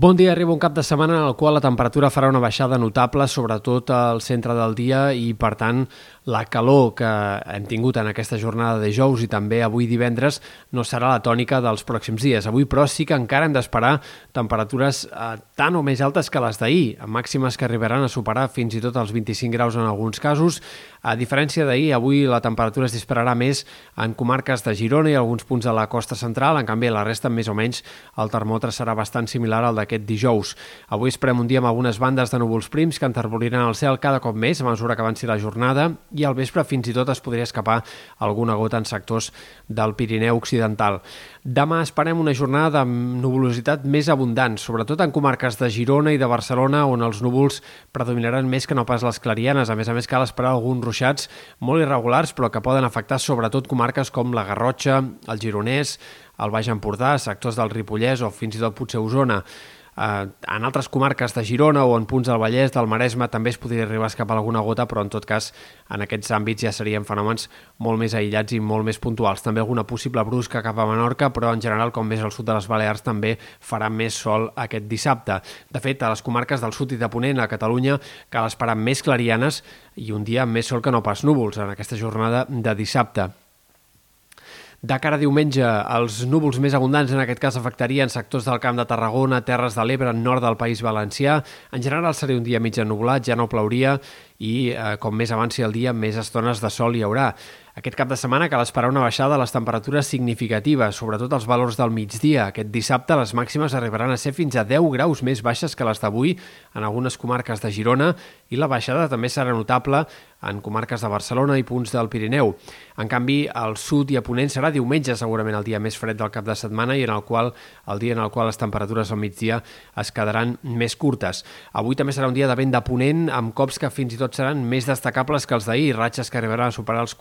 Bon dia, arriba un cap de setmana en el qual la temperatura farà una baixada notable, sobretot al centre del dia i, per tant, la calor que hem tingut en aquesta jornada de jous i també avui divendres no serà la tònica dels pròxims dies. Avui, però, sí que encara hem d'esperar temperatures eh, tan o més altes que les d'ahir, màximes que arribaran a superar fins i tot els 25 graus en alguns casos. A diferència d'ahir, avui la temperatura es dispararà més en comarques de Girona i alguns punts de la costa central, en canvi, la resta, més o menys, el termòmetre serà bastant similar al d'aquest dijous. Avui esperem un dia amb algunes bandes de núvols prims que enterboliran el cel cada cop més a mesura que avanci la jornada i al vespre fins i tot es podria escapar alguna gota en sectors del Pirineu Occidental. Demà esperem una jornada amb nuvolositat més abundant, sobretot en comarques de Girona i de Barcelona, on els núvols predominaran més que no pas les clarianes. A més a més, cal esperar alguns ruixats molt irregulars, però que poden afectar sobretot comarques com la Garrotxa, el Gironès, el Baix Empordà, sectors del Ripollès o fins i tot potser Osona. Eh, en altres comarques de Girona o en punts del Vallès, del Maresme, també es podria arribar a escapar alguna gota, però en tot cas en aquests àmbits ja serien fenòmens molt més aïllats i molt més puntuals. També alguna possible brusca cap a Menorca, però en general, com més al sud de les Balears, també farà més sol aquest dissabte. De fet, a les comarques del sud i de Ponent, a Catalunya, cal esperar més clarianes i un dia més sol que no pas núvols en aquesta jornada de dissabte. De cara a diumenge, els núvols més abundants en aquest cas afectarien sectors del Camp de Tarragona, Terres de l'Ebre, nord del País Valencià. En general seria un dia mig ja no plauria i eh, com més avanci el dia, més estones de sol hi haurà. Aquest cap de setmana cal esperar una baixada de les temperatures significatives, sobretot els valors del migdia. Aquest dissabte les màximes arribaran a ser fins a 10 graus més baixes que les d'avui en algunes comarques de Girona i la baixada també serà notable en comarques de Barcelona i punts del Pirineu. En canvi, al sud i a Ponent serà diumenge segurament el dia més fred del cap de setmana i en el qual el dia en el qual les temperatures al migdia es quedaran més curtes. Avui també serà un dia de vent de Ponent amb cops que fins i tot seran més destacables que els d'ahir, ratxes que arribaran a superar els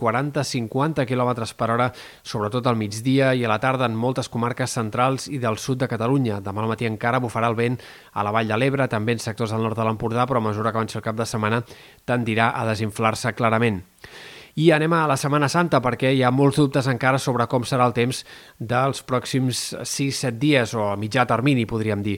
40-50 km per hora, sobretot al migdia i a la tarda en moltes comarques centrals i del sud de Catalunya. Demà al matí encara bufarà el vent a la Vall de l'Ebre, també en sectors del nord de l'Empordà, però a mesura que avanci el cap de setmana tendirà a desinflar controlar-se clarament. I anem a la Setmana Santa perquè hi ha molts dubtes encara sobre com serà el temps dels pròxims 6-7 dies o a mitjà termini, podríem dir.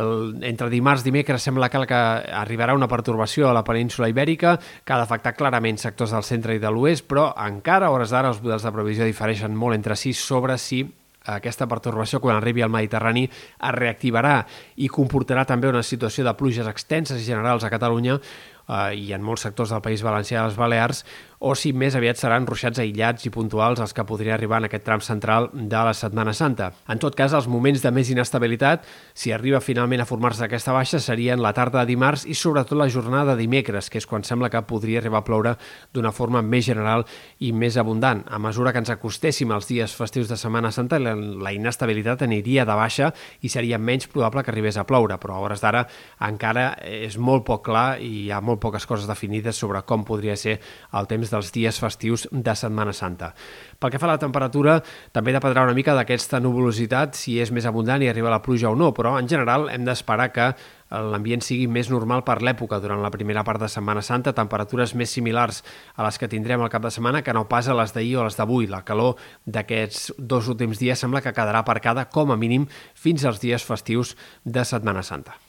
El, entre dimarts i dimecres sembla que, que arribarà una pertorbació a la península ibèrica que ha d'afectar clarament sectors del centre i de l'oest, però encara a hores d'ara els models de previsió difereixen molt entre si sobre si aquesta pertorbació quan arribi al Mediterrani es reactivarà i comportarà també una situació de pluges extenses i generals a Catalunya eh, i en molts sectors del País Valencià i les Balears, o si més aviat seran ruixats aïllats i puntuals els que podrien arribar en aquest tram central de la Setmana Santa. En tot cas, els moments de més inestabilitat, si arriba finalment a formar-se aquesta baixa, serien la tarda de dimarts i sobretot la jornada de dimecres, que és quan sembla que podria arribar a ploure d'una forma més general i més abundant. A mesura que ens acostéssim als dies festius de Setmana Santa, la, inestabilitat aniria de baixa i seria menys probable que arribés a ploure, però a hores d'ara encara és molt poc clar i hi ha molt poques coses definides sobre com podria ser el temps dels dies festius de Setmana Santa. Pel que fa a la temperatura, també dependrà una mica d'aquesta nuvolositat, si és més abundant i arriba la pluja o no, però en general hem d'esperar que l'ambient sigui més normal per l'època durant la primera part de Setmana Santa, temperatures més similars a les que tindrem al cap de setmana que no pas a les d'ahir o les d'avui. La calor d'aquests dos últims dies sembla que quedarà aparcada com a mínim fins als dies festius de Setmana Santa.